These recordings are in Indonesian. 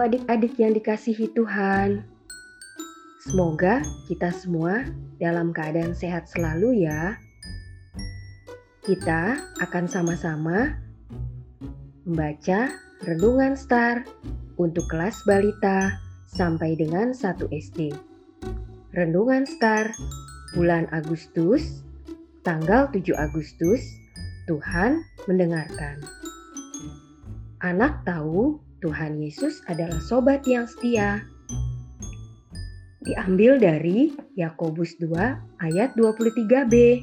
adik-adik yang dikasihi Tuhan. Semoga kita semua dalam keadaan sehat selalu ya. Kita akan sama-sama membaca Renungan Star untuk kelas balita sampai dengan 1 SD. Renungan Star bulan Agustus, tanggal 7 Agustus, Tuhan mendengarkan. Anak tahu Tuhan Yesus adalah sobat yang setia. Diambil dari Yakobus 2 ayat 23b.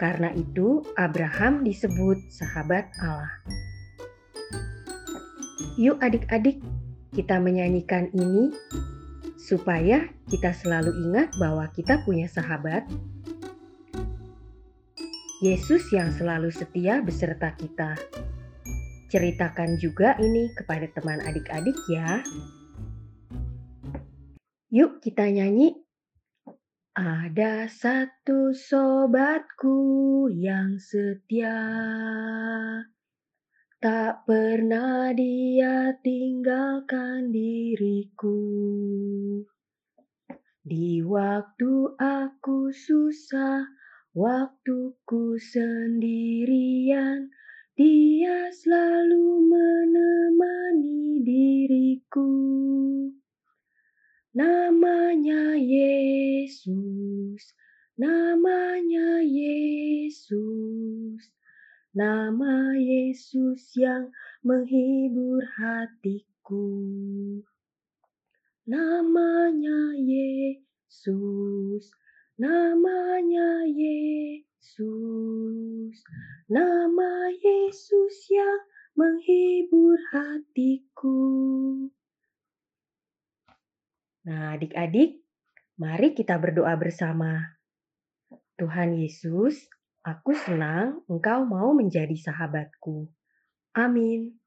Karena itu Abraham disebut sahabat Allah. Yuk adik-adik, kita menyanyikan ini supaya kita selalu ingat bahwa kita punya sahabat Yesus yang selalu setia beserta kita. Ceritakan juga ini kepada teman adik-adik ya. Yuk kita nyanyi. Ada satu sobatku yang setia. Tak pernah dia tinggalkan diriku. Di waktu aku susah, waktuku sendirian, dia selalu menemani diriku. Namanya Yesus, namanya Yesus, nama Yesus yang menghibur hatiku. Namanya Yesus, namanya Yesus. Nama Yesus yang menghibur hatiku. Nah, adik-adik, mari kita berdoa bersama. Tuhan Yesus, aku senang Engkau mau menjadi sahabatku. Amin.